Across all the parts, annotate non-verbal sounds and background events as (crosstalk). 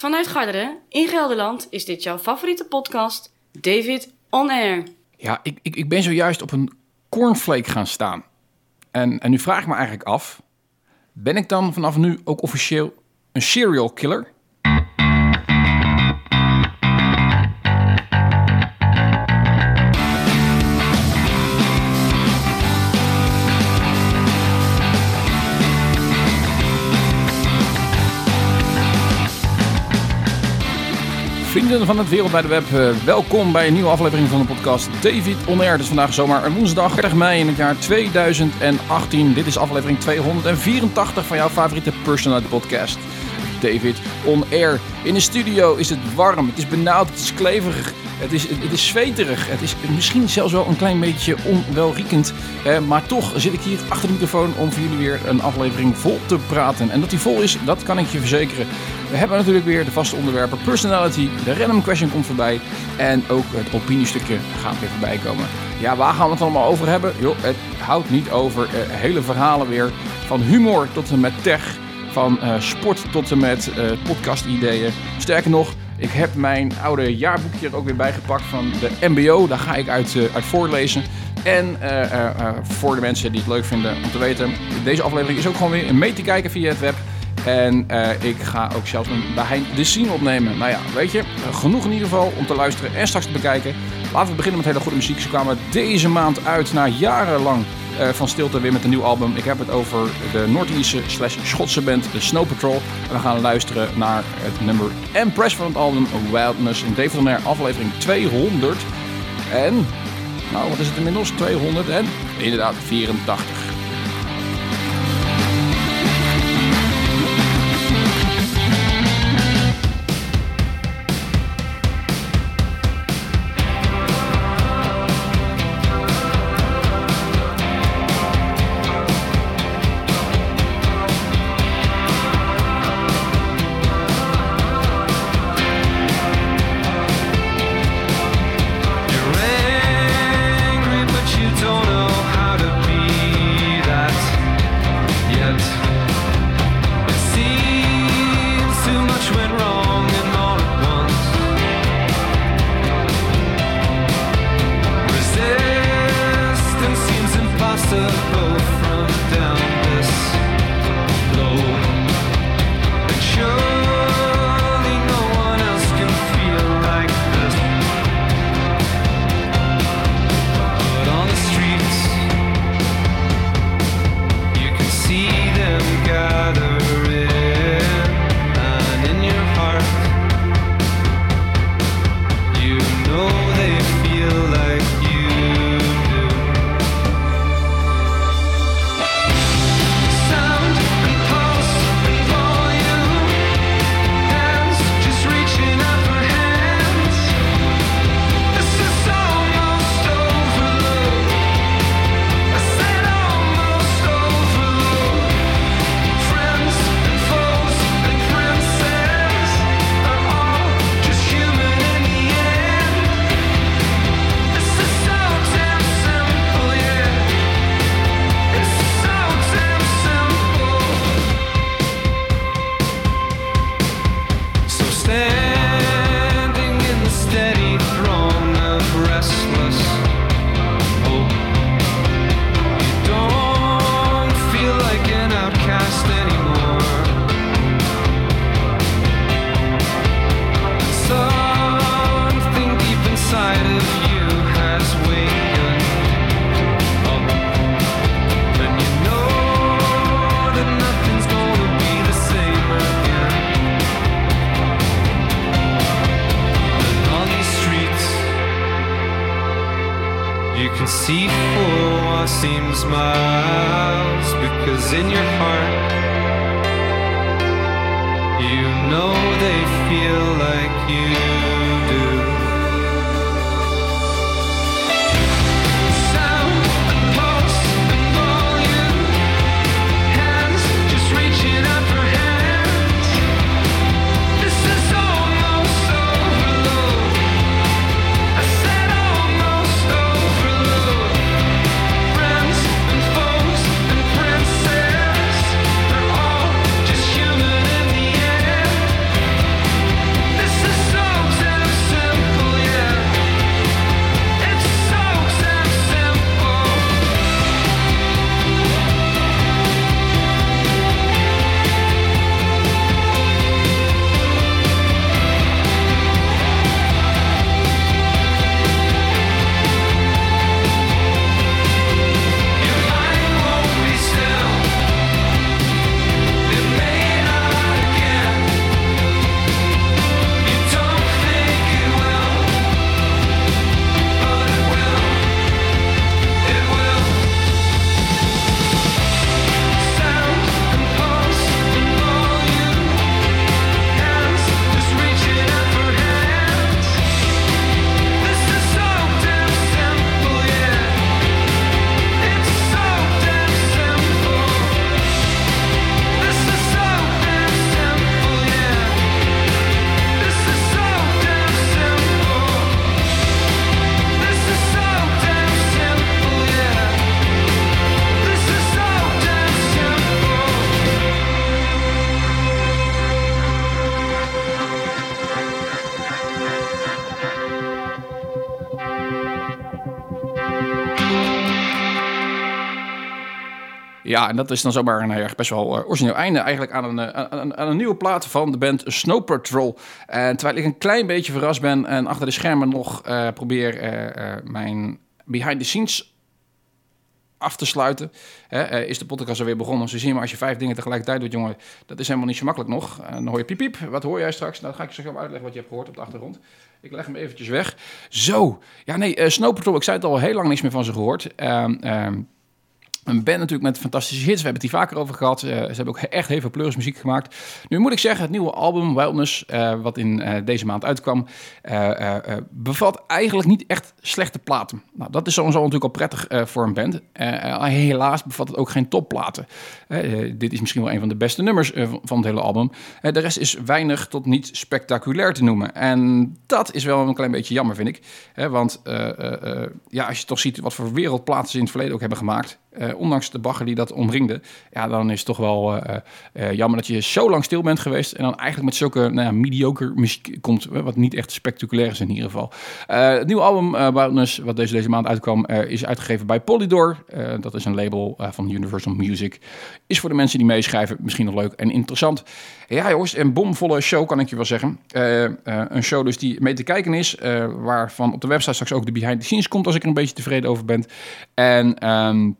Vanuit Garderen in Gelderland is dit jouw favoriete podcast, David On Air. Ja, ik, ik, ik ben zojuist op een cornflake gaan staan. En, en nu vraag ik me eigenlijk af: ben ik dan vanaf nu ook officieel een serial killer? Vrienden van het wereldwijde web, eh, welkom bij een nieuwe aflevering van de podcast David On. Het is vandaag zomaar een woensdag 30 mei in het jaar 2018. Dit is aflevering 284 van jouw favoriete personality podcast. David On Air. In de studio is het warm, het is benauwd, het is kleverig, het is, het is zweterig. Het is misschien zelfs wel een klein beetje onwelriekend. Eh, maar toch zit ik hier achter de microfoon om voor jullie weer een aflevering vol te praten. En dat die vol is, dat kan ik je verzekeren. We hebben natuurlijk weer de vaste onderwerpen personality, de random question komt voorbij. En ook het opiniestukje gaat weer voorbij komen. Ja, waar gaan we het allemaal over hebben? Jo, het houdt niet over eh, hele verhalen weer. Van humor tot en met tech. Van uh, sport tot en met uh, podcast-ideeën. Sterker nog, ik heb mijn oude jaarboekje er ook weer bijgepakt van de MBO. Daar ga ik uit, uh, uit voorlezen. En voor de mensen die het leuk vinden om te weten, deze aflevering is ook gewoon weer mee te kijken via het web. En ik ga ook zelfs een behind the scene opnemen. Nou ja, weet je, genoeg in ieder geval om te luisteren en straks te bekijken. Laten we beginnen met hele goede muziek. Ze kwamen deze maand uit na jarenlang uh, van stilte weer met een nieuw album. Ik heb het over de Noord-Ierse slash Schotse band The Snow Patrol. En we gaan luisteren naar het nummer Empress van het album Wildness in David Air aflevering 200. En, nou wat is het inmiddels? 200 en inderdaad 84. smiles because in your heart Ja, en dat is dan zomaar een erg best wel origineel einde eigenlijk aan een, aan, een nieuwe plaat van de band Snow Patrol. En terwijl ik een klein beetje verrast ben en achter de schermen nog probeer mijn behind the scenes af te sluiten. Hè, eh, is de podcast alweer begonnen. Zo zie je maar als je vijf dingen tegelijkertijd doet, jongen, dat is helemaal niet zo makkelijk nog. En dan hoor je piep piep. Wat hoor jij straks? Nou, dan ga ik je straks uitleggen wat je hebt gehoord op de achtergrond. Ik leg hem eventjes weg. Zo. Ja, nee, Snow Patrol, ik zei het al, heel lang niks meer van ze gehoord. Uh, een band natuurlijk met fantastische hits. We hebben het hier vaker over gehad. Uh, ze hebben ook echt heel veel pleuris muziek gemaakt. Nu moet ik zeggen, het nieuwe album Wildness, uh, wat in uh, deze maand uitkwam, bevat eigenlijk niet echt slechte platen. Nou, dat is sowieso natuurlijk al prettig voor een band. helaas bevat het ook geen topplaten. dit is misschien wel een van de beste nummers van het hele album. de rest is weinig tot niet spectaculair te noemen. En dat is wel een klein beetje jammer, vind ik. want ja, als je toch ziet wat voor wereldplaten ze in het verleden ook hebben gemaakt. Uh, ondanks de bagger die dat omringde, ja, dan is het toch wel uh, uh, jammer dat je zo lang stil bent geweest en dan eigenlijk met zulke nou ja, mediocre muziek komt, wat niet echt spectaculair is in ieder geval. het nieuwe album uh, wat deze, deze maand uitkwam, is uitgegeven bij Polydor. dat is een label van Universal Music. Is voor de mensen die meeschrijven misschien nog leuk en interessant. Ja jongens, een bomvolle show kan ik je wel zeggen. een show dus die mee te kijken is, waarvan op de website straks ook de behind the scenes komt als ik er een beetje tevreden over ben. En... Um,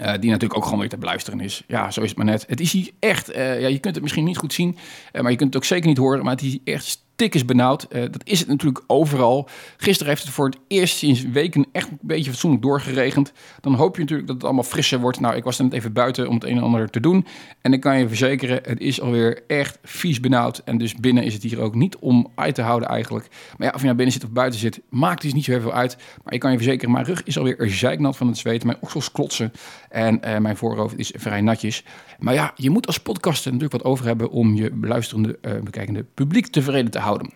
uh, die natuurlijk ook gewoon weer te beluisteren is. Ja, zo is het maar net. Het is hier echt, uh, ja, je kunt het misschien niet goed zien, uh, maar je kunt het ook zeker niet horen. Maar het is echt tik is benauwd. Uh, dat is het natuurlijk overal. Gisteren heeft het voor het eerst sinds weken echt een beetje fatsoenlijk doorgeregend. Dan hoop je natuurlijk dat het allemaal frisser wordt. Nou, ik was net even buiten om het een en ander te doen. En ik kan je verzekeren, het is alweer echt vies benauwd. En dus binnen is het hier ook niet om uit te houden eigenlijk. Maar ja, of je nou binnen zit of buiten zit, maakt dus niet zo heel veel uit. Maar ik kan je verzekeren, mijn rug is alweer zeiknat van het zweten. Mijn oksels klotsen en uh, mijn voorhoofd is vrij natjes. Maar ja, je moet als podcaster natuurlijk wat over hebben om je beluisterende, uh, bekijkende publiek tevreden te houden.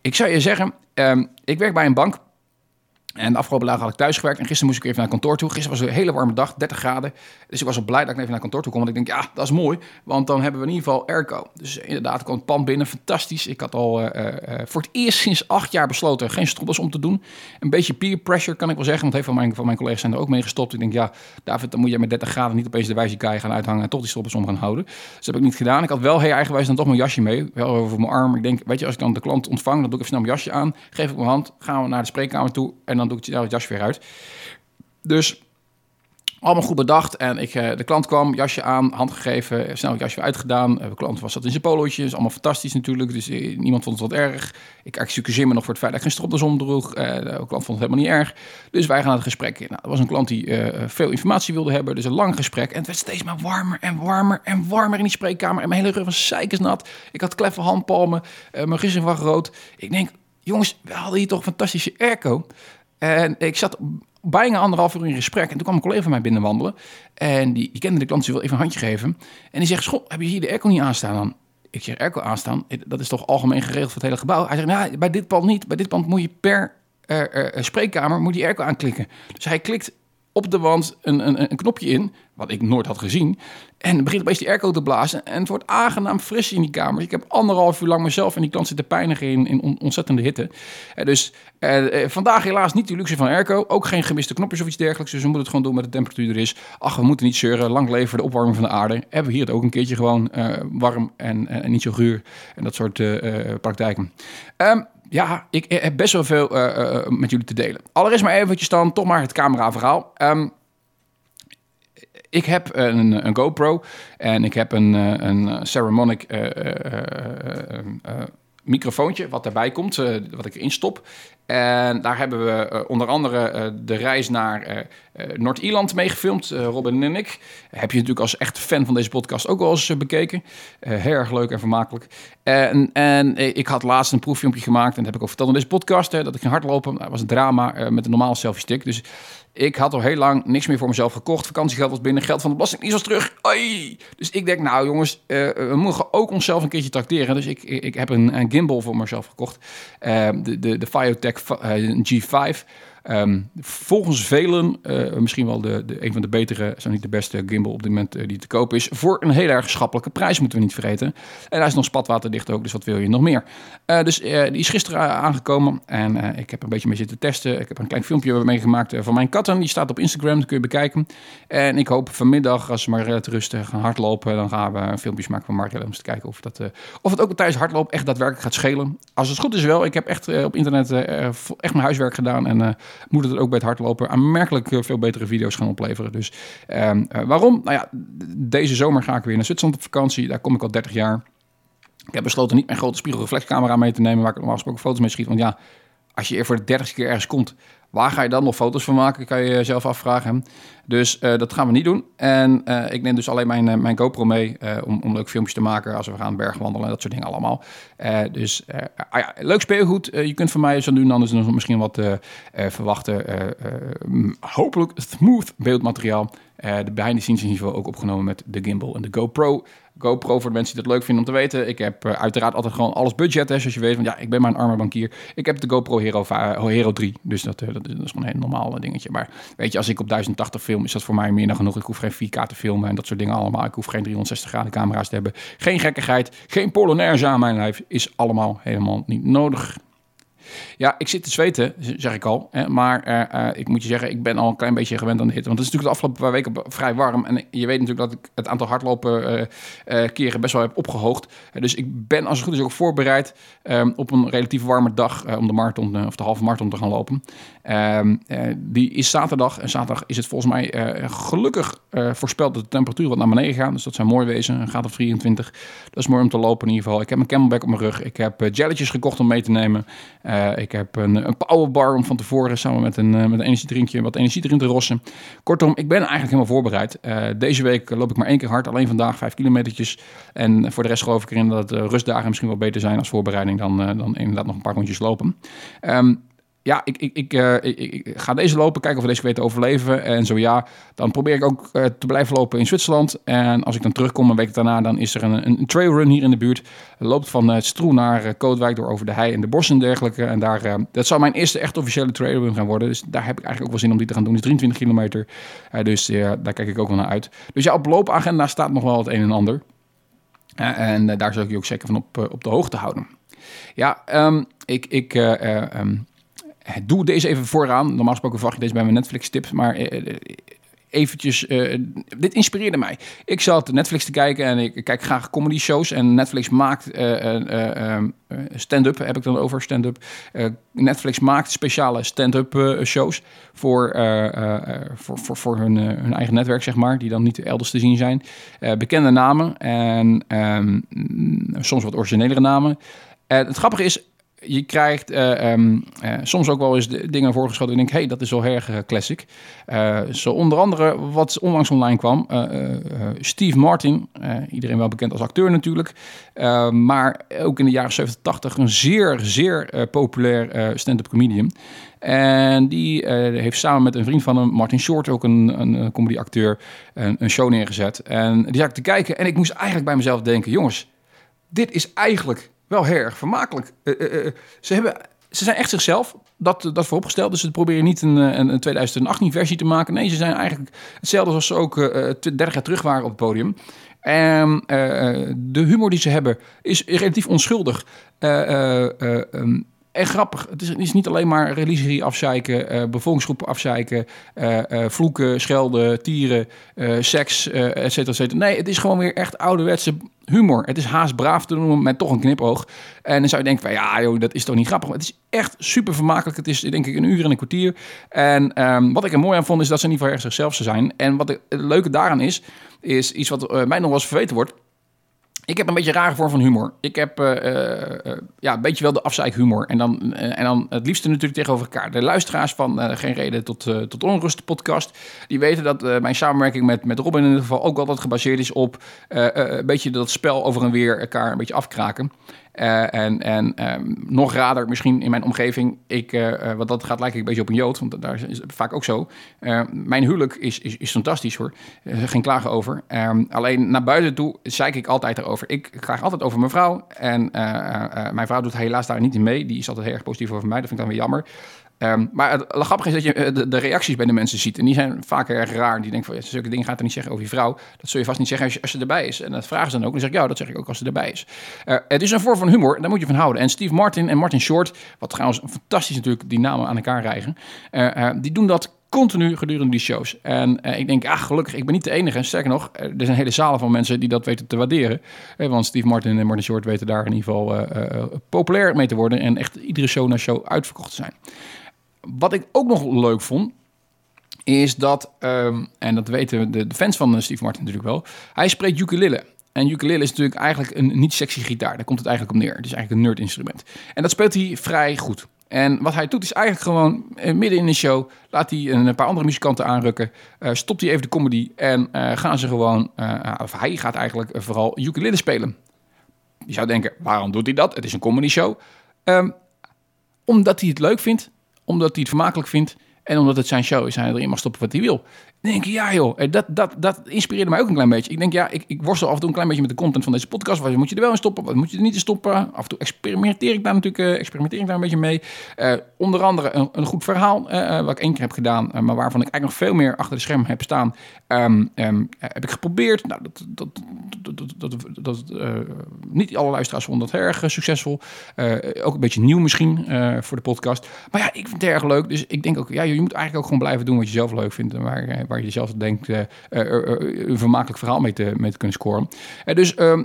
Ik zou je zeggen, um, ik werk bij een bank en de afgelopen dagen had ik thuis gewerkt en gisteren moest ik even naar kantoor toe. Gisteren was een hele warme dag, 30 graden. Dus ik was al blij dat ik even naar kantoor toe kon. Want ik denk, ja, dat is mooi, want dan hebben we in ieder geval airco. Dus inderdaad, kwam het pand binnen, fantastisch. Ik had al uh, uh, voor het eerst sinds acht jaar besloten geen strobbels om te doen. Een beetje peer pressure kan ik wel zeggen, want heel veel van mijn, van mijn collega's zijn er ook mee gestopt. Ik denk, ja, David, dan moet je met 30 graden niet opeens de wijze gaan uithangen en toch die strobbels om gaan houden. Dus dat heb ik niet gedaan. Ik had wel heel eigenwijs dan toch mijn jasje mee, wel over mijn arm. Ik denk, weet je, als ik dan de klant ontvang, dan doe ik even snel mijn jasje aan, geef ik mijn hand, gaan we naar de spreekkamer toe en dan doe ik het jasje weer uit. Dus allemaal goed bedacht. En ik, eh, de klant kwam, jasje aan, hand gegeven, snel het jasje weer uitgedaan. Eh, de klant was dat in zijn polootje. is allemaal fantastisch natuurlijk. Dus eh, niemand vond het wat erg. Ik excuseer me nog voor het feit dat ik geen stropdas omdroeg. de klant vond het helemaal niet erg. Dus wij gaan het gesprek in. Nou, dat was een klant die veel informatie wilde hebben. Dus een lang gesprek. En het werd steeds maar warmer en warmer en warmer in die spreekkamer. En mijn hele rug was nat. Ik had kleffe handpalmen. mijn gezicht was rood. Ik denk, jongens, we hadden hier toch fantastische airco. En ik zat bijna anderhalf uur in gesprek. En toen kwam een collega van mij binnenwandelen. En die, die kende de klant, ze wil even een handje geven. En die zegt, school, heb je hier de airco niet aanstaan dan? Ik zeg, airco aanstaan? Dat is toch algemeen geregeld voor het hele gebouw? Hij zegt, nou, bij dit pand niet. Bij dit pand moet je per uh, uh, spreekkamer moet je airco aanklikken. Dus hij klikt op de wand een, een, een knopje in, wat ik nooit had gezien. En begint opeens die airco te blazen. En het wordt aangenaam fris in die kamer. Ik heb anderhalf uur lang mezelf en die klant zitten pijnigen in, in ontzettende hitte. Uh, dus uh, vandaag helaas niet de luxe van airco. Ook geen gemiste knopjes of iets dergelijks. Dus we moeten het gewoon doen met de temperatuur er is. Ach, we moeten niet zeuren. Lang leven de opwarming van de aarde. Hebben we hier het ook een keertje gewoon uh, warm en, en niet zo guur. En dat soort praktijken. Um, ja, ik heb best wel veel met jullie te delen. Allereerst maar eventjes dan toch maar het camera-verhaal. Um, ik heb een, een, GoPro en ik heb een, een Ceremonic uh, uh, microfoontje wat daarbij komt, wat ik erin stop. En daar hebben we onder andere de reis naar Noord-Ierland meegefilmd, Robin en ik. Heb je natuurlijk als echt fan van deze podcast ook wel eens bekeken. heel erg leuk en vermakelijk. En, en ik had laatst een proeffilmpje gemaakt, en dat heb ik ook verteld in deze podcast, dat ik ging hardlopen. Dat was een drama met een normale selfie stick. Dus ik had al heel lang niks meer voor mezelf gekocht. Vakantiegeld was binnen, geld van de belasting was terug. Dus ik denk, nou jongens, uh, we mogen ook onszelf een keertje tracteren. Dus ik, ik heb een, een gimbal voor mezelf gekocht. Uh, de, de, de Fiotech uh, G5. Ehm, volgens velen misschien wel de, de, een van de betere, zo niet de beste gimbal op dit moment die te koop is. Voor een heel erg schappelijke prijs, moeten we niet vergeten. En hij is nog spatwaterdicht ook, dus wat wil je nog meer? dus die is gisteren aangekomen en ik heb een beetje mee zitten testen. Ik heb een klein filmpje meegemaakt van mijn katten. Die staat op Instagram, dat kun je bekijken. En ik hoop vanmiddag, als ze maar uh, rustig gaan hardlopen, dan gaan we filmpjes maken van Mark om te kijken of, dat, of het ook tijdens hardlopen echt daadwerkelijk gaat schelen. Als het goed is wel. Ik heb echt op internet echt mijn huiswerk gedaan en moet het ook bij het hardlopen aanmerkelijk veel betere video's gaan opleveren. Dus ehm, waarom? Nou ja, deze zomer ga ik weer naar Zwitserland op vakantie. Daar kom ik al 30 jaar. Ik heb besloten niet mijn grote spiegelreflexcamera mee te nemen, waar ik normaal gesproken foto's mee schiet. Want ja, als je voor de dertigste keer ergens komt, waar ga je dan nog foto's van maken? Kan je jezelf afvragen. Dus uh, dat gaan we niet doen. En uh, ik neem dus alleen mijn, uh, mijn GoPro mee om, om leuke filmpjes te maken als we gaan bergwandelen en dat soort dingen allemaal. dus ah ja, leuk speelgoed. je kunt van mij zo nu en dan is er misschien wat verwachten. hopelijk smooth beeldmateriaal. de behind the scenes in ieder geval ook opgenomen met de gimbal en de GoPro. GoPro voor de mensen die dat leuk vinden om te weten. Ik heb uh, uiteraard altijd gewoon alles budget. Hè, zoals je weet, want ja, ik ben maar een arme bankier. Ik heb de GoPro Hero, Hero 3. Dus dat, uh, dat, is, gewoon een heel normaal dingetje. Maar weet je, als ik op 1080 film, is dat voor mij meer dan genoeg. Ik hoef geen 4K te filmen en dat soort dingen allemaal. Ik hoef geen 360 graden camera's te hebben. Geen gekkigheid, geen Polonaise aan mijn lijf. Is allemaal helemaal niet nodig. Ja, ik zit te zweten, zeg ik al. Maar uh, ik moet je zeggen, ik ben al een klein beetje gewend aan de hitte. Want het is natuurlijk de afgelopen paar weken vrij warm. En je weet natuurlijk dat ik het aantal hardlopen uh, keren best wel heb opgehoogd. dus ik ben als het goed is ook voorbereid um, op een relatief warme dag om de marathon of de halve marathon te gaan lopen. Um, die is zaterdag. En zaterdag is het volgens mij gelukkig voorspeld dat de temperatuur wat naar beneden gaat. Dus dat zou mooi wezen. Een gaat op 24. Dat is mooi om te lopen in ieder geval. Ik heb mijn camelback op mijn rug. Ik heb jelletjes gekocht om mee te nemen. Ik heb een, een powerbar om van tevoren samen met een, uh, met een energiedrinkje wat energie erin te rossen. Kortom, ik ben eigenlijk helemaal voorbereid. Uh, deze week loop ik maar één keer hard, alleen vandaag vijf kilometertjes. En voor de rest geloof ik erin dat rustdagen misschien wel beter zijn als voorbereiding dan, dan inderdaad nog een paar rondjes lopen. Um, ja, ik, ik, ik, ik, ik, ga deze lopen, kijken of we deze weten overleven. En zo ja, dan probeer ik ook uh, te blijven lopen in Zwitserland. En als ik dan terugkom een week daarna, dan is er een, een trailrun hier in de buurt. Loopt van uh, Stroe naar Kootwijk door over de hei en de bos en dergelijke. En daar, dat zou mijn eerste echt officiële trailrun gaan worden. Dus daar heb ik eigenlijk ook wel zin om die te gaan doen. Is 23 kilometer, dus daar kijk ik ook wel naar uit. Dus ja, op loopagenda staat nog wel het een en ander. en daar zou ik je ook zeker van op, op de hoogte houden. Ja, um, ik... ik um, doe deze even vooraan. Normaal gesproken verwacht je deze bij mijn Netflix-tips, maar eh, eh, eventjes, dit inspireerde mij. Ik zat Netflix te kijken en ik kijk graag comedy shows. En Netflix maakt uh, stand-up, heb ik dan over stand-up. Netflix maakt speciale stand-up shows voor, voor, voor, voor hun, hun eigen netwerk, zeg maar. Die dan niet elders te zien zijn. bekende namen en um, soms wat originelere namen. het grappige is, je krijgt uh, um, uh, soms ook wel eens dingen voorgeschoten en denk, hey, dat is wel erg uh, classic. zo onder andere wat onlangs online kwam, Steve Martin, iedereen wel bekend als acteur natuurlijk, maar ook in de jaren 70, 80 een zeer, zeer populair stand-up comedian. En die heeft samen met een vriend van hem, Martin Short, ook een, een comedyacteur, een, een show neergezet. En die zag ik te kijken en ik moest eigenlijk bij mezelf denken, jongens, dit is eigenlijk wel heel erg vermakelijk. Uh, ze, hebben, ze zijn echt zichzelf, dat, dat vooropgesteld. Dus ze proberen niet een, een, een 2018 versie te maken. Nee, ze zijn eigenlijk hetzelfde zoals ze ook uh, 30 jaar terug waren op het podium. En de humor die ze hebben is relatief onschuldig. Um, en grappig. Het is, het is, niet alleen maar religie afzeiken, uh, bevolkingsgroepen afzeiken, uh, uh, vloeken, schelden, tieren, seks, et cetera, et cetera. Nee, het is gewoon weer echt ouderwetse humor. Het is haast braaf te noemen met toch een knipoog. En dan zou je denken van ja, joh, dat is toch niet grappig. Maar het is echt super vermakelijk. Het is denk ik een uur en een kwartier. En um, wat ik er mooi aan vond is dat ze ieder geval erg zichzelf zijn. En wat het leuke daaraan is, is iets wat mij nog wel eens verweten wordt. Ik heb een beetje een rare vorm van humor. Ik heb uh, uh, ja, een beetje wel de afzeikhumor. En dan, en dan het liefste natuurlijk tegenover elkaar. De luisteraars van Geen Reden tot, tot Onrust podcast... die weten dat mijn samenwerking met, met Robin in ieder geval... ook altijd gebaseerd is op een beetje dat spel over en weer elkaar een beetje afkraken. Uh, en en um, nog rader misschien in mijn omgeving. Ik, uh, want dat gaat lijken een beetje op een Jood, want daar is het vaak ook zo. Mijn huwelijk is, is, is fantastisch hoor. geen klagen over. Um, alleen naar buiten toe zeik ik altijd erover. Ik klaag altijd over mijn vrouw. En mijn vrouw doet helaas daar niet in mee. Die is altijd heel erg positief over mij. Dat vind ik dan weer jammer. Ehm, maar het grappige is dat je eh, de, reacties bij de mensen ziet. En die zijn vaak erg raar. Die denken van, ja, zulke dingen gaat er niet zeggen over je vrouw. Dat zul je vast niet zeggen als, als ze erbij is. En dat vragen ze dan ook. En dan zeg ik, ja, dat zeg ik ook als ze erbij is. Uh, het is een vorm van humor. Daar moet je van houden. En Steve Martin en Martin Short, wat trouwens fantastisch natuurlijk die namen aan elkaar rijgen. Uh, die doen dat continu gedurende die shows. En ik denk, ah, gelukkig, ik ben niet de enige. Sterker nog, er zijn hele zalen van mensen die dat weten te waarderen. want Steve Martin en Martin Short weten daar in ieder geval populair mee te worden. En echt iedere show naar show uitverkocht te zijn. Wat ik ook nog leuk vond, is dat, ehm, en dat weten de, fans van Steve Martin natuurlijk wel, hij spreekt ukulele. En ukulele is natuurlijk eigenlijk een niet sexy gitaar. Daar komt het eigenlijk op neer. Het is eigenlijk een nerd instrument. En dat speelt hij vrij goed. En wat hij doet is eigenlijk gewoon eh, midden in de show laat hij een paar andere muzikanten aanrukken. Uh, stopt hij even de comedy en gaan ze gewoon, of hij gaat eigenlijk vooral ukulele spelen. Je zou denken, waarom doet hij dat? Het is een comedy show. Um, omdat hij het leuk vindt omdat hij het vermakelijk vindt en omdat het zijn show is. Hij erin mag stoppen wat hij wil denk ik, ja joh, dat, dat, dat inspireerde mij ook een klein beetje. Ik denk, ja, ik, ik worstel af en toe een klein beetje met de content van deze podcast. Wat moet je er wel in stoppen, wat moet je er niet in stoppen? Af en toe experimenteer ik daar natuurlijk uh, experimenteer ik daar een beetje mee. Uh, onder andere een, een goed verhaal, wat ik één keer heb gedaan, maar waarvan ik eigenlijk nog veel meer achter de schermen heb staan. Um, um, heb ik geprobeerd. Nou, dat, dat, dat, dat, dat, niet alle luisteraars vonden dat erg succesvol. ook een beetje nieuw misschien voor de podcast. Maar ja, ik vind het erg leuk. Dus ik denk ook, ja, je moet eigenlijk ook gewoon blijven doen wat je zelf leuk vindt. En waar je zelf denkt uh, een vermakelijk verhaal mee te, mee kunnen scoren. dus ehm,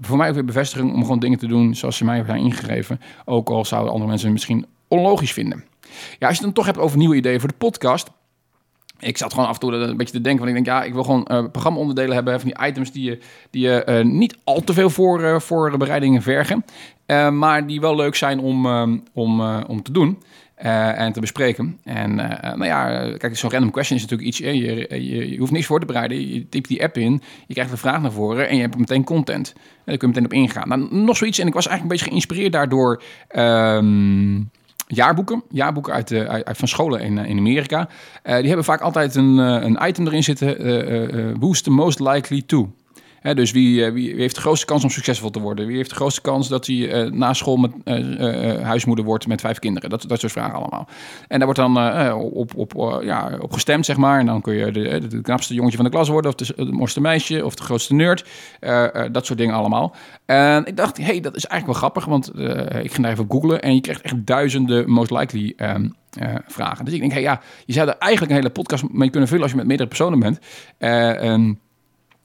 voor mij ook weer bevestiging om gewoon dingen te doen zoals ze mij hebben ingegeven. Ook al zouden andere mensen misschien onlogisch vinden. Ja, als je het dan toch hebt over nieuwe ideeën voor de podcast. Ik zat gewoon af en toe een beetje te denken. Want ik denk, ja, ik wil gewoon uh, programma-onderdelen hebben van die items die je, die je niet al te veel voor, voor bereidingen vergen. maar die wel leuk zijn om, om, om te doen. Uh, en te bespreken. En uh, nou ja, kijk, zo'n random question is natuurlijk iets. Je, je, je, hoeft niks voor te bereiden. Je typt die app in, je krijgt een vraag naar voren en je hebt meteen content. En daar kun je meteen op ingaan. Nou, nog zoiets. En ik was eigenlijk een beetje geïnspireerd daardoor. Um, jaarboeken. Jaarboeken uit, de, uit, van scholen in, in Amerika. Die hebben vaak altijd een, een item erin zitten. who's the most likely to? Dus wie, eh, wie, heeft de grootste kans om succesvol te worden? Wie heeft de grootste kans dat hij uh, na school met, uh, huismoeder wordt met vijf kinderen? Dat, dat soort vragen allemaal. En daar wordt dan op, op, ja, op gestemd, zeg maar. En dan kun je de, knapste jongetje van de klas worden, of de, mooiste meisje, of de grootste nerd. dat soort dingen allemaal. En ik dacht, hey, dat is eigenlijk wel grappig, want ik ging daar even googlen en je krijgt echt duizenden most likely um, vragen. Dus ik denk, hey, ja, je zou er eigenlijk een hele podcast mee kunnen vullen als je met meerdere personen bent. Um,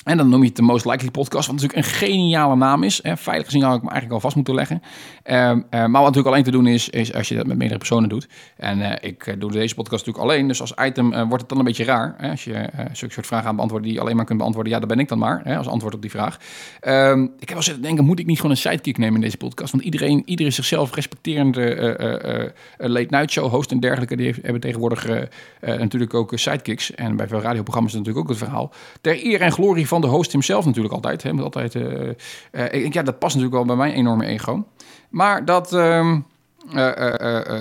en dan noem je het de Most Likely Podcast, wat natuurlijk een geniale naam is. Hè. Veilig gezien had ik me eigenlijk al vast moeten leggen. Uh, uh, maar wat natuurlijk alleen te doen is, is als je dat met meerdere personen doet. En uh, ik eh, doe deze podcast natuurlijk alleen, dus als item wordt het dan een beetje raar. Hè. Als je zulke soort vragen aan beantwoorden die je alleen maar kunt beantwoorden, ja, dan ben ik dan maar, hè, als antwoord op die vraag. Ehm, ik heb wel zitten denken, moet ik niet gewoon een sidekick nemen in deze podcast? Want iedereen, iedere zichzelf respecterende late night show host en dergelijke, die hebben tegenwoordig natuurlijk ook sidekicks. En bij veel radioprogramma's natuurlijk ook het verhaal. Ter eer en glorie van de host hemzelf natuurlijk altijd. Hè, altijd uh, uh, ja, dat past natuurlijk wel bij mijn enorme ego. Maar dat... Uh,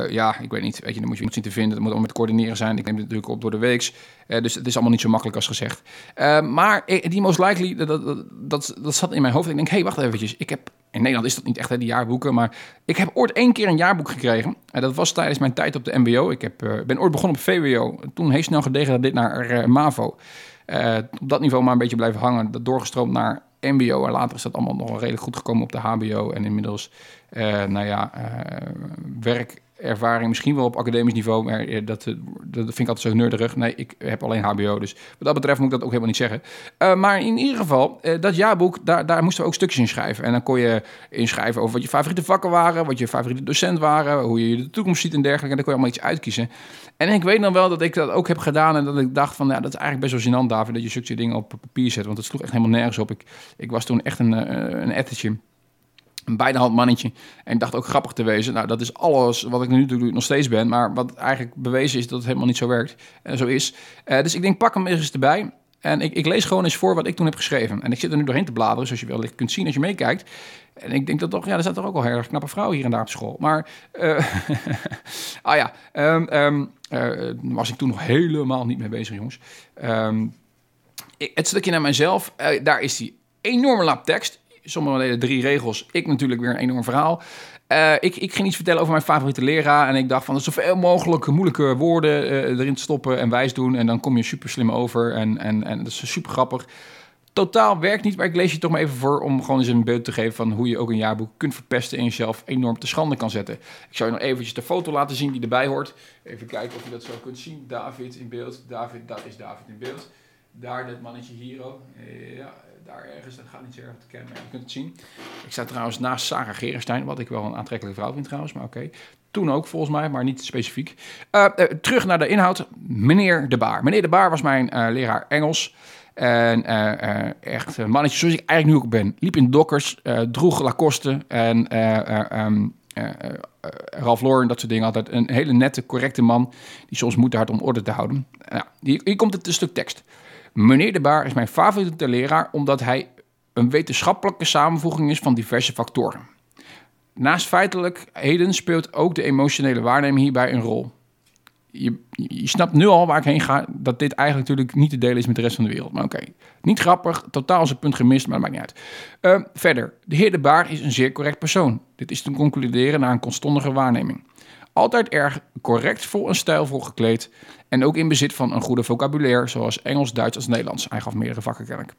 ja, ik weet niet. Weet je, dan moet je iets zien te vinden. Dat moet allemaal met coördineren zijn. Ik neem het natuurlijk op door de weeks. dus het is allemaal niet zo makkelijk als gezegd. maar die most likely, dat, dat, dat, dat zat in mijn hoofd. Ik denk, hé, hey, wacht eventjes. Ik heb, in Nederland is dat niet echt, hè, die jaarboeken. Maar ik heb ooit één keer een jaarboek gekregen. En dat was tijdens mijn tijd op de mbo. Ik heb, ben ooit begonnen op VWO. Toen heel snel gedegradeerd naar MAVO. Uh, op dat niveau maar een beetje blijven hangen. Dat doorgestroomd naar MBO. En later is dat allemaal nog wel redelijk goed gekomen op de HBO. En inmiddels, uh, nou ja, uh, werk ervaring, misschien wel op academisch niveau, maar eh, dat, eh, dat vind ik altijd zo nerderig. Nee, ik heb alleen HBO, dus wat dat betreft moet ik dat ook helemaal niet zeggen. Uh, maar in ieder geval, dat jaarboek, daar, daar moesten we ook stukjes in schrijven. En dan kon je inschrijven over wat je favoriete vakken waren, wat je favoriete docent waren, hoe je de toekomst ziet en dergelijke. En dan kon je allemaal iets uitkiezen. En ik weet dan wel dat ik dat ook heb gedaan en dat ik dacht van, ja, dat is eigenlijk best wel gênant, David, dat je zulke dingen op papier zet. Want dat sloeg echt helemaal nergens op. Ik, ik was toen echt een, een ettertje een beide mannetje. En ik dacht ook grappig te wezen. Nou, dat is alles wat ik nu natuurlijk nog steeds ben. Maar wat eigenlijk bewezen is dat het helemaal niet zo werkt. En zo is. Uh, dus ik denk, pak hem eens erbij. En ik, ik, lees gewoon eens voor wat ik toen heb geschreven. En ik zit er nu doorheen te bladeren, zoals je wellicht kunt zien als je meekijkt. En ik denk dat toch, ja, er staat toch ook al heel erg knappe vrouw hier en daar op school. Maar, uh, (laughs) ah ja, um, was ik toen nog helemaal niet mee bezig, jongens. Um, het stukje naar mijzelf, daar is die enorme lap tekst. Sommigen deden drie regels, ik natuurlijk weer een enorm verhaal. Eh, ik, ik ging iets vertellen over mijn favoriete leraar. En ik dacht van, zoveel mogelijk moeilijke woorden uh, erin stoppen en wijs doen. En dan kom je super slim over. En, en, en dat is super grappig. Totaal werkt niet, maar ik lees je toch maar even voor om gewoon eens een beeld te geven van hoe je ook een jaarboek kunt verpesten en jezelf enorm te schande kan zetten. Ik zou je nog eventjes de foto laten zien die erbij hoort. Even kijken of je dat zo kunt zien. David in beeld. David, daar is David in beeld. Daar dat mannetje hier ook. Ja, daar ergens, dat gaat niet zo erg te kennen, je kunt het zien. Ik sta trouwens naast Sarah Gerenstein, wat ik wel een aantrekkelijke vrouw vind trouwens, maar oké. Toen ook volgens mij, maar niet specifiek. Uh, uh, terug naar de inhoud. Meneer De Baar. Meneer De Baar was mijn uh, leraar Engels. En echt een mannetje zoals ik eigenlijk nu ook ben. Liep in dokkers, droeg Lacoste en um, Ralph Lauren, dat soort dingen. Altijd een hele nette, correcte man die soms moeite had om orde te houden. Nou, hier, hier komt het een stuk tekst. Meneer De Baar is mijn favoriete leraar omdat hij een wetenschappelijke samenvoeging is van diverse factoren. Naast feitelijkheden speelt ook de emotionele waarneming hierbij een rol. Je, je, snapt nu al waar ik heen ga, dat dit eigenlijk natuurlijk niet te delen is met de rest van de wereld. Maar oké, niet grappig, totaal zijn punt gemist, maar dat maakt niet uit. Uh, verder, de heer De Baar is een zeer correct persoon. Dit is te concluderen naar een konstondige waarneming. Altijd erg correct, vol en stijlvol gekleed. En ook in bezit van een goede vocabulaire, zoals Engels, Duits als Nederlands. Hij gaf meerdere vakken kennelijk.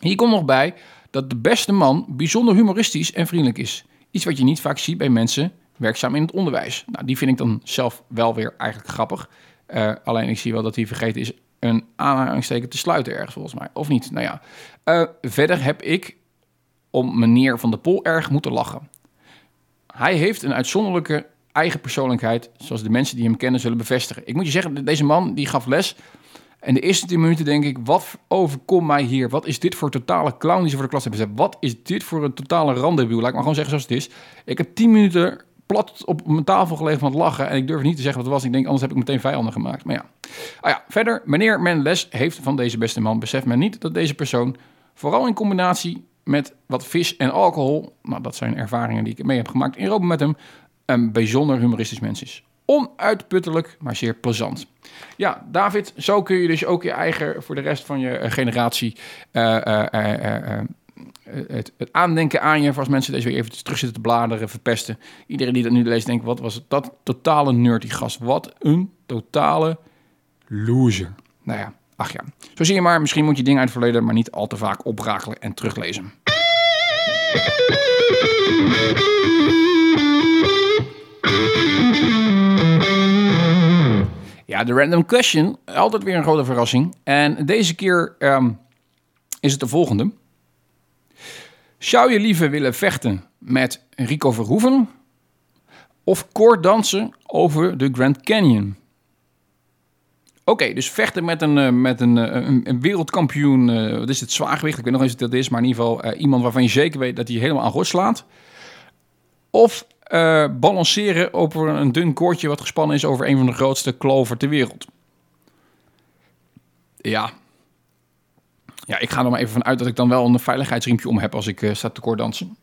Hier komt nog bij dat de beste man bijzonder humoristisch en vriendelijk is. Iets wat je niet vaak ziet bij mensen werkzaam in het onderwijs. Nou, die vind ik dan zelf wel weer eigenlijk grappig. Uh, alleen ik zie wel dat hij vergeten is een aanhalingsteken te sluiten ergens volgens mij. Of niet? Nou ja. Uh, verder heb ik om meneer Van der Pol erg moeten lachen. Hij heeft een uitzonderlijke eigen persoonlijkheid, zoals de mensen die hem kennen zullen bevestigen. Ik moet je zeggen, deze man die gaf les. En de eerste tien minuten denk ik, wat overkomt mij hier? Wat is dit voor totale clown die ze voor de klas hebben gezet? Wat is dit voor een totale randebiel? Laat ik maar gewoon zeggen zoals het is. Ik heb tien minuten plat op mijn tafel gelegen van het lachen. En ik durf niet te zeggen wat het was. Ik denk, anders heb ik meteen vijanden gemaakt. Maar ja. Ah ja, verder, wanneer men les heeft van deze beste man, beseft men niet dat deze persoon, vooral in combinatie met wat vis en alcohol, nou dat zijn ervaringen die ik mee heb gemaakt in Rome met hem, een bijzonder humoristisch mens is. Onuitputtelijk, maar zeer plezant. Ja, David, zo kun je dus ook je eigen, voor de rest van je eh, generatie, uh, uh, het, het, aandenken aan je, voor als mensen deze weer even terug zitten te bladeren, verpesten. Iedereen die dat nu leest, denkt, wat was dat totale nerdy gast. Wat een totale loser. Nou ja, ach ja. Zo zie je maar, misschien moet je dingen uit het verleden, maar niet al te vaak oprakelen en teruglezen. Ja, de random question. Altijd weer een grote verrassing. En deze keer um, is het de volgende. Zou je liever willen vechten met Rico Verhoeven of koorddansen over de Grand Canyon? Oké, dus vechten met een, uh, met een, uh, een, een wereldkampioen, uh, wat is het, zwaargewicht, ik weet nog eens wat dat is, maar in ieder geval iemand waarvan je zeker weet dat hij helemaal aan gort slaat. Of uh, balanceren over een dun koordje wat gespannen is over een van de grootste kloven ter wereld. Ja. Ja, ik ga er maar even van uit dat ik dan wel een veiligheidsriempje om heb als ik uh, sta te koorddansen.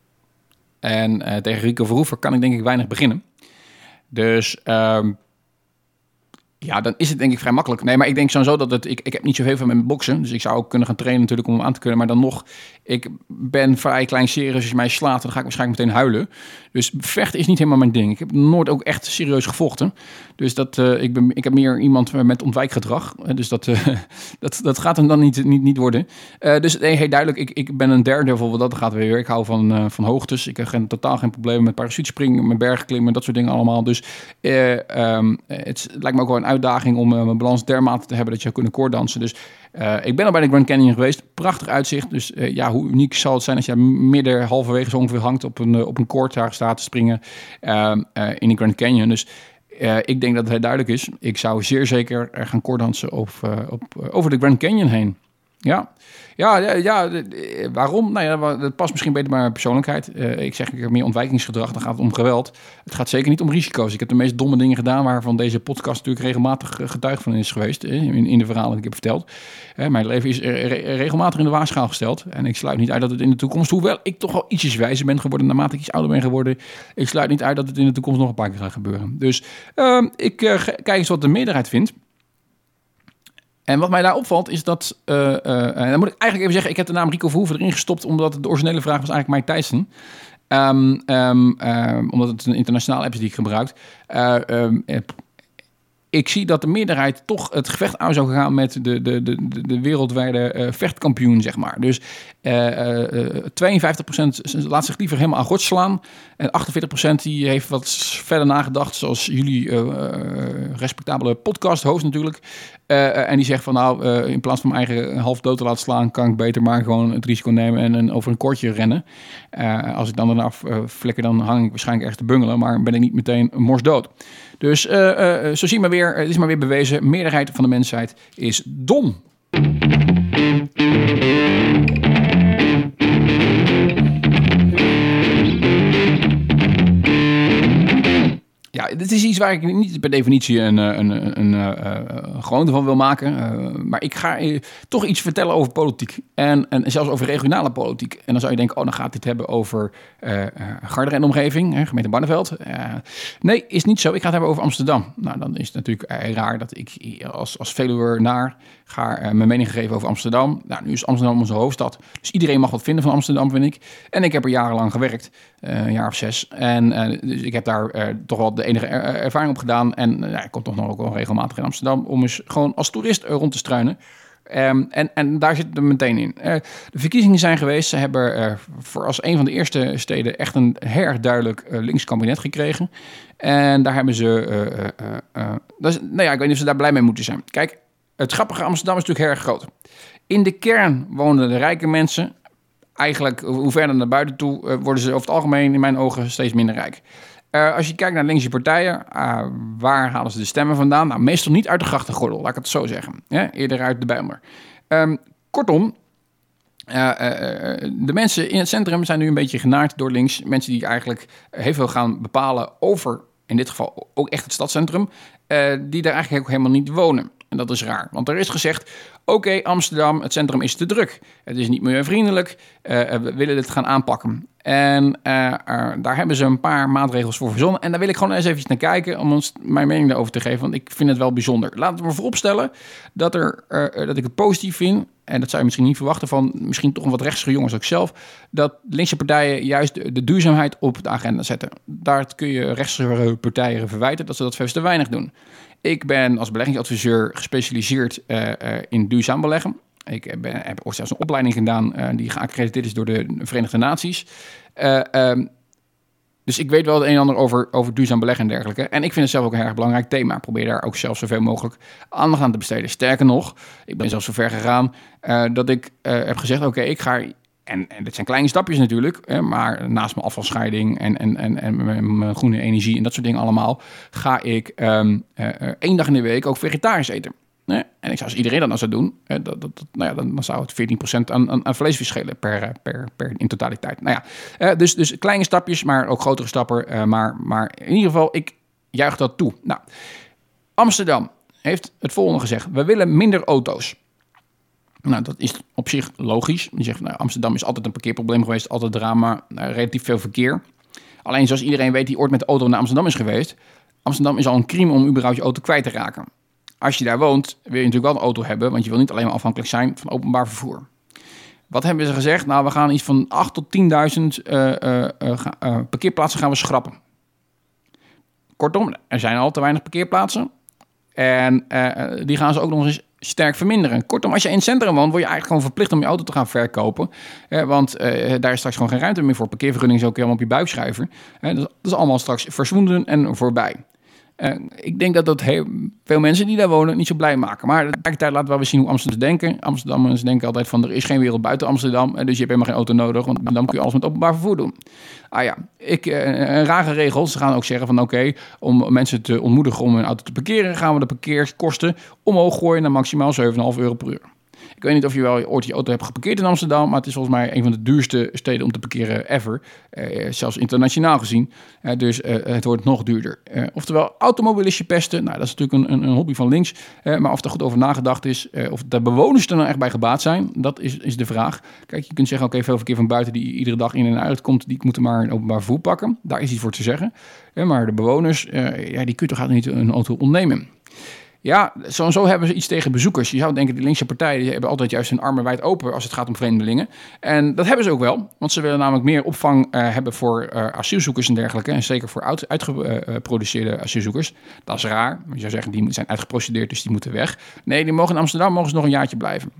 En uh, tegen Rico Verhoeven kan ik denk ik weinig beginnen. Dus uh, ja, dan is het denk ik vrij makkelijk. Nee, maar ik denk sowieso dat het... Ik, ik heb niet zoveel van met boksen. Dus ik zou ook kunnen gaan trainen natuurlijk om hem aan te kunnen. Maar dan nog, ik ben vrij klein serieus. Als je mij slaat, dan ga ik waarschijnlijk meteen huilen. Dus vechten is niet helemaal mijn ding. Ik heb nooit ook echt serieus gevochten. Dus dat, uh, ik, ben, ik heb meer iemand met ontwijkgedrag. Dus dat, uh, (laughs) dat, dat gaat hem dan niet, niet, niet worden. Dus nee, hey, duidelijk, ik, ik ben een derde bijvoorbeeld. Dat gaat weer. Ik hou van, van hoogtes. Ik heb geen, totaal geen problemen met parachutespringen, met bergklimmen, dat soort dingen allemaal. Dus um, het lijkt me ook wel een uitdaging om mijn balans dermate te hebben dat je kunnen koorddansen. Dus ik ben al bij de Grand Canyon geweest. Prachtig uitzicht. Dus ja, hoe uniek zal het zijn als je midden halverwege zo ongeveer hangt op een, op een koord daar staat te springen uh, in de Grand Canyon. Dus ik denk dat het duidelijk is. Ik zou zeer zeker gaan koorddansen op, op, over de Grand Canyon heen. Ja, ja, ja, waarom? Nou ja, dat past misschien beter bij mijn persoonlijkheid. Uh, ik zeg ik meer ontwijkingsgedrag, dan gaat het om geweld. Het gaat zeker niet om risico's. Ik heb de meest domme dingen gedaan waarvan deze podcast natuurlijk regelmatig getuige van is geweest. In, in de verhalen die ik heb verteld. mijn leven is re regelmatig in de waarschaal gesteld. En ik sluit niet uit dat het in de toekomst, hoewel ik toch wel ietsjes wijzer ben geworden naarmate ik iets ouder ben geworden. Ik sluit niet uit dat het in de toekomst nog een paar keer gaat gebeuren. Dus uh, ik kijk eens wat de meerderheid vindt. En wat mij daar opvalt is dat, uh, uh, en dan moet ik eigenlijk even zeggen, ik heb de naam Rico Verhoeven erin gestopt, omdat de originele vraag was eigenlijk Mike Tyson. Ehm, ehm, ehm, omdat het een internationale app is die ik gebruik. Eh, eh, ik zie dat de meerderheid toch het gevecht aan zou gaan met de, de, de, de- de wereldwijde eh, vechtkampioen, zeg maar. Dus eh, eh, 52% laat zich liever helemaal aan gort slaan. En 48% die heeft wat verder nagedacht, zoals jullie eh, eh, respectabele podcast-host natuurlijk. Eh, eh, en die zegt van nou, eh, in plaats van mijn eigen half dood te laten slaan, kan ik beter maar gewoon het risico nemen en, over een koordje rennen. Eh, als ik dan daarna flikker, dan hang ik waarschijnlijk ergens te bungelen, maar ben ik niet meteen morsdood. Dus eh, eh, zo zie je maar het is maar weer bewezen, meerderheid van de mensheid is dom. Ja, dit is iets waar ik niet per definitie een, eh, een, een, eh, eh, gewoonte van wil maken. maar ik ga toch iets vertellen over politiek. En, en zelfs over regionale politiek. En dan zou je denken, oh, dan gaat dit hebben over uh, en omgeving, hè, gemeente Barneveld. Nee, is niet zo. Ik ga het hebben over Amsterdam. Nou, dan is het natuurlijk raar dat ik als, als Veluwer naar ga mijn mening geven over Amsterdam. Nou, nu is Amsterdam onze hoofdstad. Dus iedereen mag wat vinden van Amsterdam, vind ik. En ik heb er jarenlang gewerkt, een jaar of zes. En dus ik heb daar toch wel de enige er- ervaring op gedaan. En eh, ja, ik kom toch nog ook wel regelmatig in Amsterdam om eens gewoon als toerist rond te struinen. Ehm, en, en daar zit het meteen in. Eh, de verkiezingen zijn geweest. Ze hebben voor als een van de eerste steden echt een heel duidelijk eh, links kabinet gekregen. En daar hebben ze. is, nou ja, ik weet niet of ze daar blij mee moeten zijn. Kijk, het grappige Amsterdam is natuurlijk heel erg groot. In de kern wonen de rijke mensen. Eigenlijk, hoe verder naar buiten toe, worden ze over het algemeen in mijn ogen steeds minder rijk. Eh, als je kijkt naar linkse partijen, uh, waar halen ze de stemmen vandaan? Nou, meestal niet uit de grachtengordel, laat ik het zo zeggen. Eerder uit de Bijlmer. Um, kortom, uh, de mensen in het centrum zijn nu een beetje genaard door links. Mensen die eigenlijk heel veel gaan bepalen over, in dit geval ook echt het stadscentrum, die daar eigenlijk ook helemaal niet wonen. En dat is raar, want er is gezegd: oké, Amsterdam, het centrum is te druk. Het is niet milieuvriendelijk. Uh, we willen dit gaan aanpakken. En uh, uh, daar hebben ze een paar maatregels voor verzonnen. En daar wil ik gewoon eens even naar kijken om ons mijn mening daarover te geven. Want ik vind het wel bijzonder. Laten we vooropstellen dat, er, dat ik het positief vind. En dat zou je misschien niet verwachten van misschien toch een wat rechtse jongens ook zelf. Dat linkse partijen juist de, de, duurzaamheid op de agenda zetten. Daar kun je rechtse partijen verwijten dat ze dat veel te weinig doen. Ik ben als beleggingsadviseur gespecialiseerd uh, in duurzaam beleggen. Ik heb ooit zelfs een opleiding gedaan uh, die geaccrediteerd is door de Verenigde Naties. Um, dus ik weet wel het een en ander over, over duurzaam beleggen en dergelijke. En ik vind het zelf ook een erg belangrijk thema. Ik probeer daar ook zelf zoveel mogelijk aandacht aan te besteden. Sterker nog, ik ben zelfs zo ver gegaan dat ik heb gezegd... oké, ik ga en, en dit zijn kleine stapjes natuurlijk, hè, maar naast mijn afvalscheiding en, en, en, en mijn groene energie en dat soort dingen allemaal, ga ik um, uh, één dag in de week ook vegetarisch eten. Nee? En ik zou als iedereen dat nou zou doen, hè, dat, dat, nou ja, dan, dan, zou het 14% aan, aan, aan vlees verschillen per, per, per in totaliteit. Nou ja, dus, dus kleine stapjes, maar ook grotere stappen. Maar, maar in ieder geval, ik juich dat toe. Nou, Amsterdam heeft het volgende gezegd. We willen minder auto's. Nou, dat is op zich logisch. Je zegt, nou, Amsterdam is altijd een parkeerprobleem geweest, altijd drama, nou, relatief veel verkeer. Alleen zoals iedereen weet die ooit met de auto naar Amsterdam is geweest, Amsterdam is al een crime om überhaupt je auto kwijt te raken. Als je daar woont, wil je natuurlijk wel een auto hebben, want je wil niet alleen maar afhankelijk zijn van openbaar vervoer. Wat hebben ze gezegd? Nou, we gaan iets van 8 tot 10.000 uh, uh, uh, parkeerplaatsen gaan we schrappen. Kortom, er zijn al te weinig parkeerplaatsen. En die gaan ze ook nog eens sterk verminderen. Kortom, als je in het centrum woont, word je eigenlijk gewoon verplicht om je auto te gaan verkopen. Eh, want uh, daar is straks gewoon geen ruimte meer voor. Parkeervergunning is ook helemaal op je buik schrijven. Uh, dat, is allemaal straks verswonden en voorbij. Ik denk dat dat heel veel mensen die daar wonen niet zo blij maken. Maar tegelijkertijd laten we wel zien hoe Amsterdam denken. Amsterdammers denken altijd van er is geen wereld buiten Amsterdam. Dus je hebt helemaal geen auto nodig, want dan kun je alles met openbaar vervoer doen. Ah ja, ik, uh, een rare regel. Ze gaan ook zeggen van oké, om mensen te ontmoedigen om hun auto te parkeren, gaan we de parkeerkosten omhoog gooien naar maximaal 7,5 euro per uur. Ik weet niet of je wel ooit je auto hebt geparkeerd in Amsterdam, maar het is volgens mij een van de duurste steden om te parkeren ever. Uh, zelfs internationaal gezien. Uh, dus het wordt nog duurder. oftewel, automobilistje pesten, nou, dat is natuurlijk een, een, een hobby van links. maar of er goed over nagedacht is, of de bewoners er nou echt bij gebaat zijn, dat is, is de vraag. Kijk, je kunt zeggen, oké, veel verkeer van buiten die iedere dag in en uit komt, die moeten maar een openbaar vervoer pakken. Daar is iets voor te zeggen. maar de bewoners, ja, die kun je toch niet een auto ontnemen. Ja, zo zo hebben ze iets tegen bezoekers. Je zou denken, die linkse partijen die hebben altijd juist hun armen wijd open als het gaat om vreemdelingen. En dat hebben ze ook wel, want ze willen namelijk meer opvang uh, hebben voor uh, asielzoekers en dergelijke. En zeker voor uit, uitgeproduceerde asielzoekers. Dat is raar. Je zou zeggen, die zijn uitgeprocedeerd, dus die moeten weg. Nee, die mogen in Amsterdam mogen ze nog een jaartje blijven.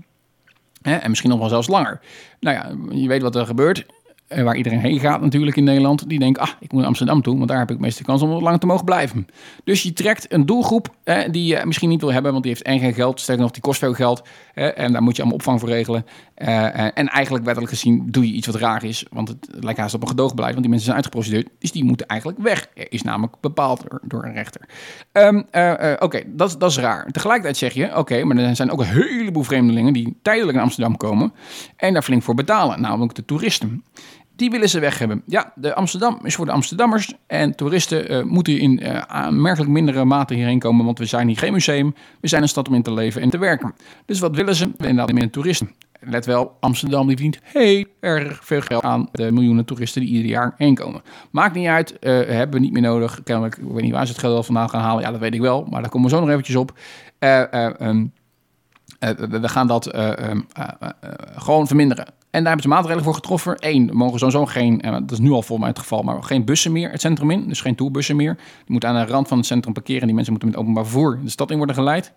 Hè? En misschien nog wel zelfs langer. Nou ja, je weet wat er gebeurt. Eh, waar iedereen heen gaat natuurlijk in Nederland, die denken, ah, ik moet naar Amsterdam toe, want daar heb ik meeste kans om lang te mogen blijven. Dus je trekt een doelgroep eh, die je misschien niet wil hebben, want die heeft en geen geld, sterker nog, die kost veel geld. Eh, en daar moet je allemaal opvang voor regelen. Eh, en eigenlijk wettelijk gezien doe je iets wat raar is, want het lijkt haast op een gedoogbeleid, want die mensen zijn uitgeprocedeerd, dus die moeten eigenlijk weg. Is namelijk bepaald door, een rechter. Um, oké, dat, dat is raar. Tegelijkertijd zeg je, oké, maar er zijn ook een heleboel vreemdelingen die tijdelijk naar Amsterdam komen en daar flink voor betalen, namelijk de toeristen. Die willen ze weg hebben. Ja, de Amsterdam is voor de Amsterdammers. En toeristen uh, moeten in uh, aanmerkelijk mindere mate hierheen komen. Want we zijn hier geen museum. We zijn een stad om in te leven en te werken. Dus wat willen ze? Inderdaad, minder toeristen. Let wel, Amsterdam die verdient heel erg veel geld aan de miljoenen toeristen die ieder jaar heen komen. Maakt niet uit, uh, hebben we niet meer nodig. Kennelijk, ik weet niet waar ze het geld vandaan gaan halen. Ja, dat weet ik wel, maar daar komen we zo nog eventjes op. Um, we gaan dat ehm, gewoon verminderen. En daar hebben ze maatregelen voor getroffen. Eén, mogen sowieso geen, en dat is nu al volgens mij het geval, maar geen bussen meer het centrum in. Dus geen tourbussen meer. Die moeten aan de rand van het centrum parkeren. Die mensen moeten met openbaar vervoer de stad in worden geleid.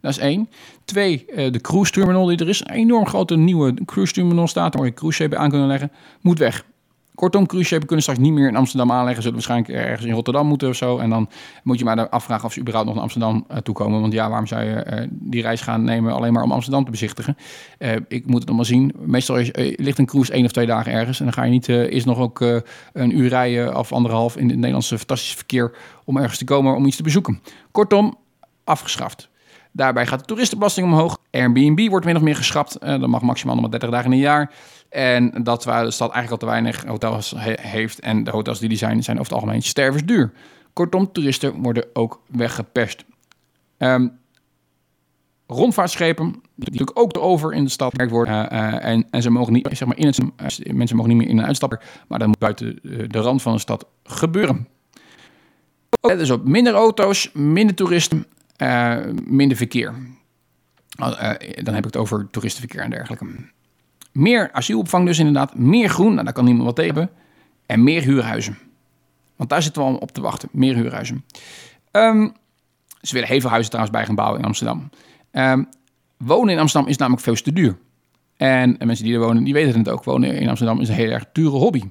Dat is één. Twee, eh, de cruise terminal die er is. Een enorm grote nieuwe cruise terminal staat. Waar je cruise aan kunnen leggen. Moet weg. Kortom, cruiseschepen kunnen straks niet meer in Amsterdam aanleggen. Zullen waarschijnlijk ergens in Rotterdam moeten of zo. En dan moet je maar afvragen of ze überhaupt nog naar Amsterdam uh, toekomen. Want ja, waarom zou je uh, die reis gaan nemen alleen maar om Amsterdam te bezichtigen? Uh, ik moet het maar zien. Meestal ligt een cruise één of twee dagen ergens. En dan ga je niet is nog ook een uur rijden of anderhalf in het Nederlandse fantastische verkeer om ergens te komen om iets te bezoeken. Kortom, afgeschaft. Daarbij gaat de toeristenbelasting omhoog. Airbnb wordt min of meer geschrapt. Uh, dat mag maximaal nog maar 30 dagen in een jaar. En dat waar de stad eigenlijk al te weinig hotels heeft. En de hotels die die zijn, zijn over het algemeen stervensduur. Kortom, toeristen worden ook weggepest. Um, rondvaartschepen, die natuurlijk ook over in de stad gewerkt worden. Uh, uh, en, en ze mogen niet, zeg maar, in het, uh, mensen mogen niet meer in een uitstapper, maar dat moet buiten de rand van de stad gebeuren. Dus op minder auto's, minder toeristen, minder verkeer. dan heb ik het over toeristenverkeer en dergelijke. Meer asielopvang dus inderdaad. Meer groen, nou, daar kan niemand wat tegen En meer huurhuizen. Want daar zitten we al op te wachten. Meer huurhuizen. Um, ze willen heel veel huizen trouwens bij gaan bouwen in Amsterdam. Um, wonen in Amsterdam is namelijk veel te duur. En, en, mensen die er wonen, die weten het ook. Wonen in Amsterdam is een heel erg dure hobby.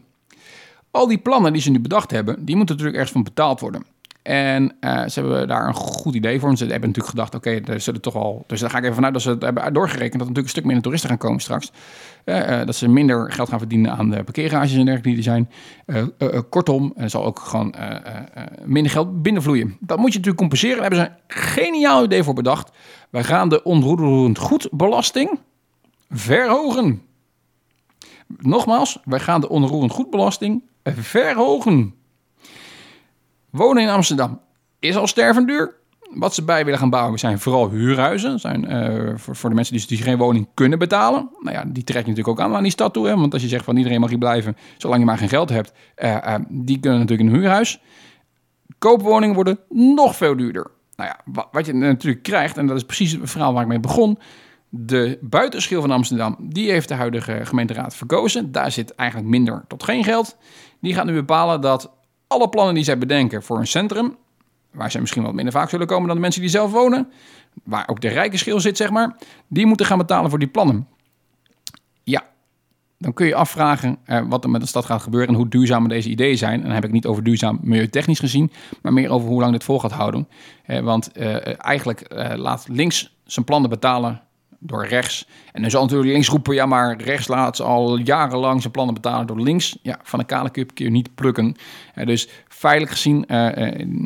Al die plannen die ze nu bedacht hebben, die moeten natuurlijk ergens van betaald worden. En uh, ze hebben daar een goed idee voor. ze hebben natuurlijk gedacht, oké, okay, er zullen toch al... Dus daar ga ik even vanuit dat ze het hebben doorgerekend... dat er natuurlijk een stuk minder toeristen gaan komen straks. Uh, uh, dat ze minder geld gaan verdienen aan de parkeergarages en dergelijke die er zijn. kortom, er zal ook gewoon minder geld binnenvloeien. Dat moet je natuurlijk compenseren. Daar hebben ze een geniaal idee voor bedacht. Wij gaan de onroerend goedbelasting verhogen. Nogmaals, wij gaan de onroerend goedbelasting verhogen. Wonen in Amsterdam is al stervend duur. Wat ze bij willen gaan bouwen zijn vooral huurhuizen. Zijn, uh, voor, voor, de mensen die, die, geen woning kunnen betalen. Nou ja, die trek je natuurlijk ook aan aan die stad toe. Hè? Want als je zegt van iedereen mag hier blijven, zolang je maar geen geld hebt. Uh, uh, die kunnen natuurlijk een huurhuis. Koopwoningen worden nog veel duurder. Nou ja, wat, wat je natuurlijk krijgt, en dat is precies het verhaal waar ik mee begon. De buitenschil van Amsterdam, die heeft de huidige gemeenteraad verkozen. Daar zit eigenlijk minder tot geen geld. Die gaat nu bepalen dat alle plannen die zij bedenken voor een centrum, waar zij misschien wat minder vaak zullen komen dan de mensen die zelf wonen, waar ook de rijke schil zit, zeg maar, die moeten gaan betalen voor die plannen. Ja, dan kun je afvragen eh, wat er met de stad gaat gebeuren en hoe duurzaam deze ideeën zijn. En dan heb ik niet over duurzaam milieutechnisch gezien, maar meer over hoe lang dit vol gaat houden. Eh, want eh, eigenlijk eh, laat links zijn plannen betalen door rechts. En dan zal natuurlijk links roepen, ja, maar rechts laat ze al jarenlang zijn plannen betalen door links. Ja, van een kale kun je niet plukken. Uh, dus feitelijk gezien uh, uh,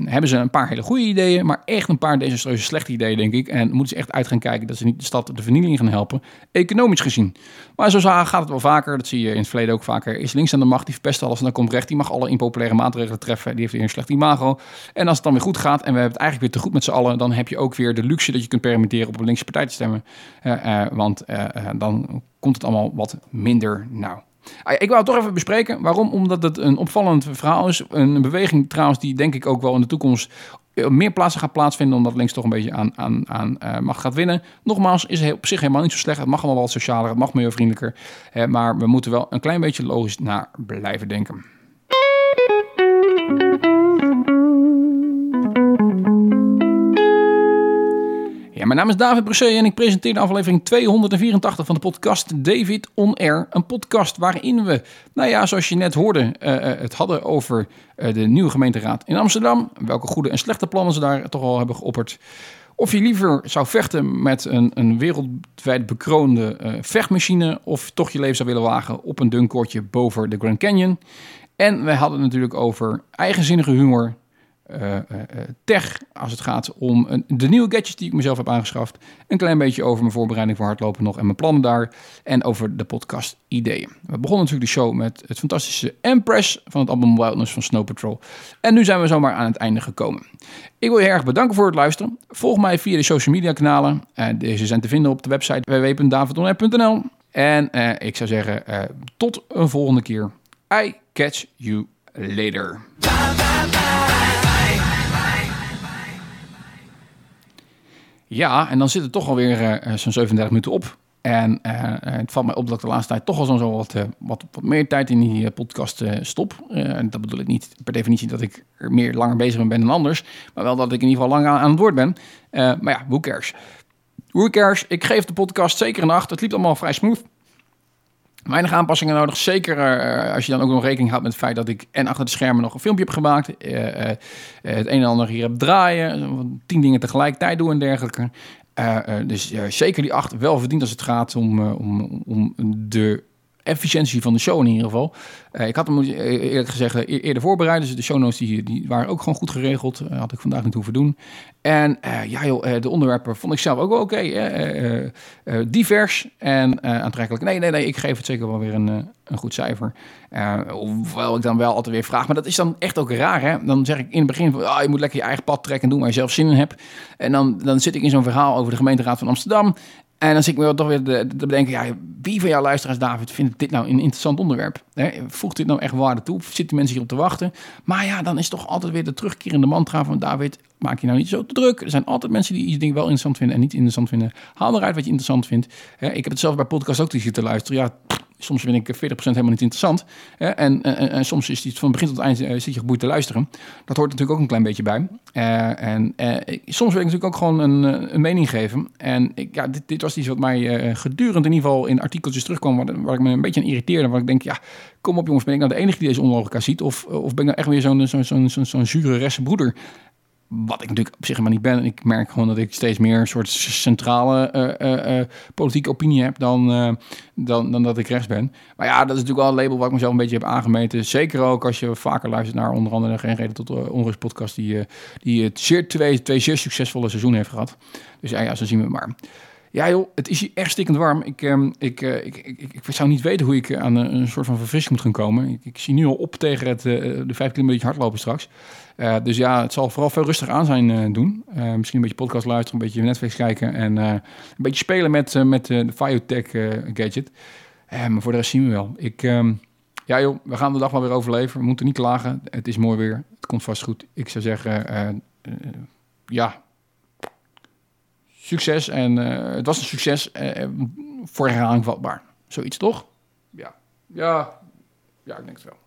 hebben ze een paar hele goede ideeën, maar echt een paar desastreuze slechte ideeën, denk ik. En moeten ze echt uit gaan kijken dat ze niet de stad de vernieling gaan helpen, economisch gezien. Maar zo gaat het wel vaker, dat zie je in het verleden ook vaker. Is links aan de macht, die verpest alles en dan komt recht, die mag alle impopulaire maatregelen treffen, die heeft weer een slecht imago. En als het dan weer goed gaat en we hebben het eigenlijk weer te goed met z'n allen, dan heb je ook weer de luxe dat je kunt permitteren op een linkse partij te stemmen. Want dan komt het allemaal wat minder. Ah, ik wou het toch even bespreken. Waarom? Omdat het een opvallend verhaal is. Een beweging trouwens die denk ik ook wel in de toekomst meer plaatsen gaat plaatsvinden, omdat links toch een beetje aan, aan, aan macht gaat winnen. Nogmaals, is op zich helemaal niet zo slecht. Het mag allemaal wat socialer, het mag milieuvriendelijker. maar we moeten wel een klein beetje logisch naar blijven denken. Mijn naam is David Bressé en ik presenteer de aflevering 284 van de podcast David On Air. Een podcast waarin we, nou ja, zoals je net hoorde, uh, het hadden over uh, de nieuwe gemeenteraad in Amsterdam. Welke goede en slechte plannen ze daar toch al hebben geopperd. Of je liever zou vechten met een, een wereldwijd bekroonde uh, vechtmachine. Of toch je leven zou willen wagen op een dunkortje boven de Grand Canyon. En we hadden het natuurlijk over eigenzinnige humor, uh, tech als het gaat om de nieuwe gadgets die ik mezelf heb aangeschaft. Een klein beetje over mijn voorbereiding voor hardlopen nog en mijn plannen daar. En over de podcast ideeën. We begonnen natuurlijk de show met het fantastische Empress van het album Wildness van Snow Patrol. En nu zijn we zomaar aan het einde gekomen. Ik wil je erg bedanken voor het luisteren. Volg mij via de social media kanalen. deze zijn te vinden op de website www.davidonair.nl. En ik zou zeggen, tot een volgende keer. I catch you later. Ja, en dan zit het toch alweer uh, zo'n 37 minuten op. En uh, het valt mij op dat ik de laatste tijd toch al zo'n zo wat, wat, wat, meer tijd in die podcast stop. en dat bedoel ik niet per definitie dat ik er meer langer bezig ben dan anders. Maar wel dat ik in ieder geval lang aan, aan het woord ben. maar ja, who cares? Who cares? Ik geef de podcast zeker een acht. Het liep allemaal vrij smooth. Weinig aanpassingen nodig. Zeker uh, als je dan ook nog rekening houdt met het feit dat ik en achter de schermen nog een filmpje heb gemaakt. Uh, uh, het een en ander hier heb draaien. Tien dingen tegelijkertijd doen en dergelijke. dus zeker die acht wel verdiend als het gaat om, om, om de efficiëntie van de show in ieder geval. Uh, ik had hem eerlijk gezegd e-, eerder voorbereid. Dus de show notes die, die waren ook gewoon goed geregeld. Had ik vandaag niet hoeven doen. En ja joh, de onderwerpen vond ik zelf ook wel oké. Divers en aantrekkelijk. Nee, nee, nee, ik geef het zeker wel weer een, een goed cijfer. hoewel ik dan wel altijd weer vraag. Maar dat is dan echt ook raar hè. Dan zeg ik in het begin van, oh, je moet lekker je eigen pad trekken en doen waar je zelf zin in hebt. En dan, dan zit ik in zo'n verhaal over de gemeenteraad van Amsterdam. En dan zit ik me toch weer te bedenken, ja, wie van jouw luisteraars, David, vindt dit nou een interessant onderwerp? Voegt dit nou echt waarde toe? Zitten mensen hierop te wachten? Maar ja, dan is toch altijd weer de terugkerende mantra van David, maak je nou niet zo te druk. Er zijn altijd mensen die iets dingen wel interessant vinden en niet interessant vinden. Haal eruit wat je interessant vindt. Ik heb het zelf bij podcast ook te luisteren. Ja, soms vind ik 40% helemaal niet interessant. Hè? En, soms is het van begin tot eind uh, zit je geboeid te luisteren. Dat hoort natuurlijk ook een klein beetje bij. Uh, en uh, soms wil ik natuurlijk ook gewoon een, een mening geven. En ik, ja, dit, dit, was iets wat mij gedurend in ieder geval in artikeltjes terugkwam, waar, waar, ik me een beetje irriteerde. Waar ik denk, ja, kom op jongens, ben ik nou de enige die deze onlogica ziet? Of, of ben ik nou echt weer zo'n zo'n zo'n zo'n zo zure broeder? Wat ik natuurlijk op zich helemaal niet ben. En ik merk gewoon dat ik steeds meer een soort centrale uh, uh, politieke opinie heb dan, dan, dan dat ik rechts ben. Maar ja, dat is natuurlijk wel een label waar ik mezelf een beetje heb aangemeten. Zeker ook als je vaker luistert naar onder andere Geen Reden tot Onrust podcast. Die, die het zeer twee, twee zeer succesvolle seizoenen heeft gehad. Dus ja, ja, zo zien we maar. Ja joh, het is hier echt stikkend warm. Ik, uh, ik, ik, ik, zou niet weten hoe ik aan een, soort van verfrissing moet gaan komen. Ik, zie nu al op tegen het, de vijf kilometer hardlopen straks. Dus ja, het zal vooral veel rustiger aan zijn doen. misschien een beetje podcast luisteren, een beetje Netflix kijken... en een beetje spelen met, met de Fiotech gadget. maar voor de rest zien we wel. Ik, ehm, ja joh, we gaan de dag wel weer overleven. We moeten niet klagen. Het is mooi weer. Het komt vast goed. Ik zou zeggen, ja, succes. En het was een succes voor herhaling vatbaar. Zoiets toch? Ja. Ja. Ja, ik denk het wel.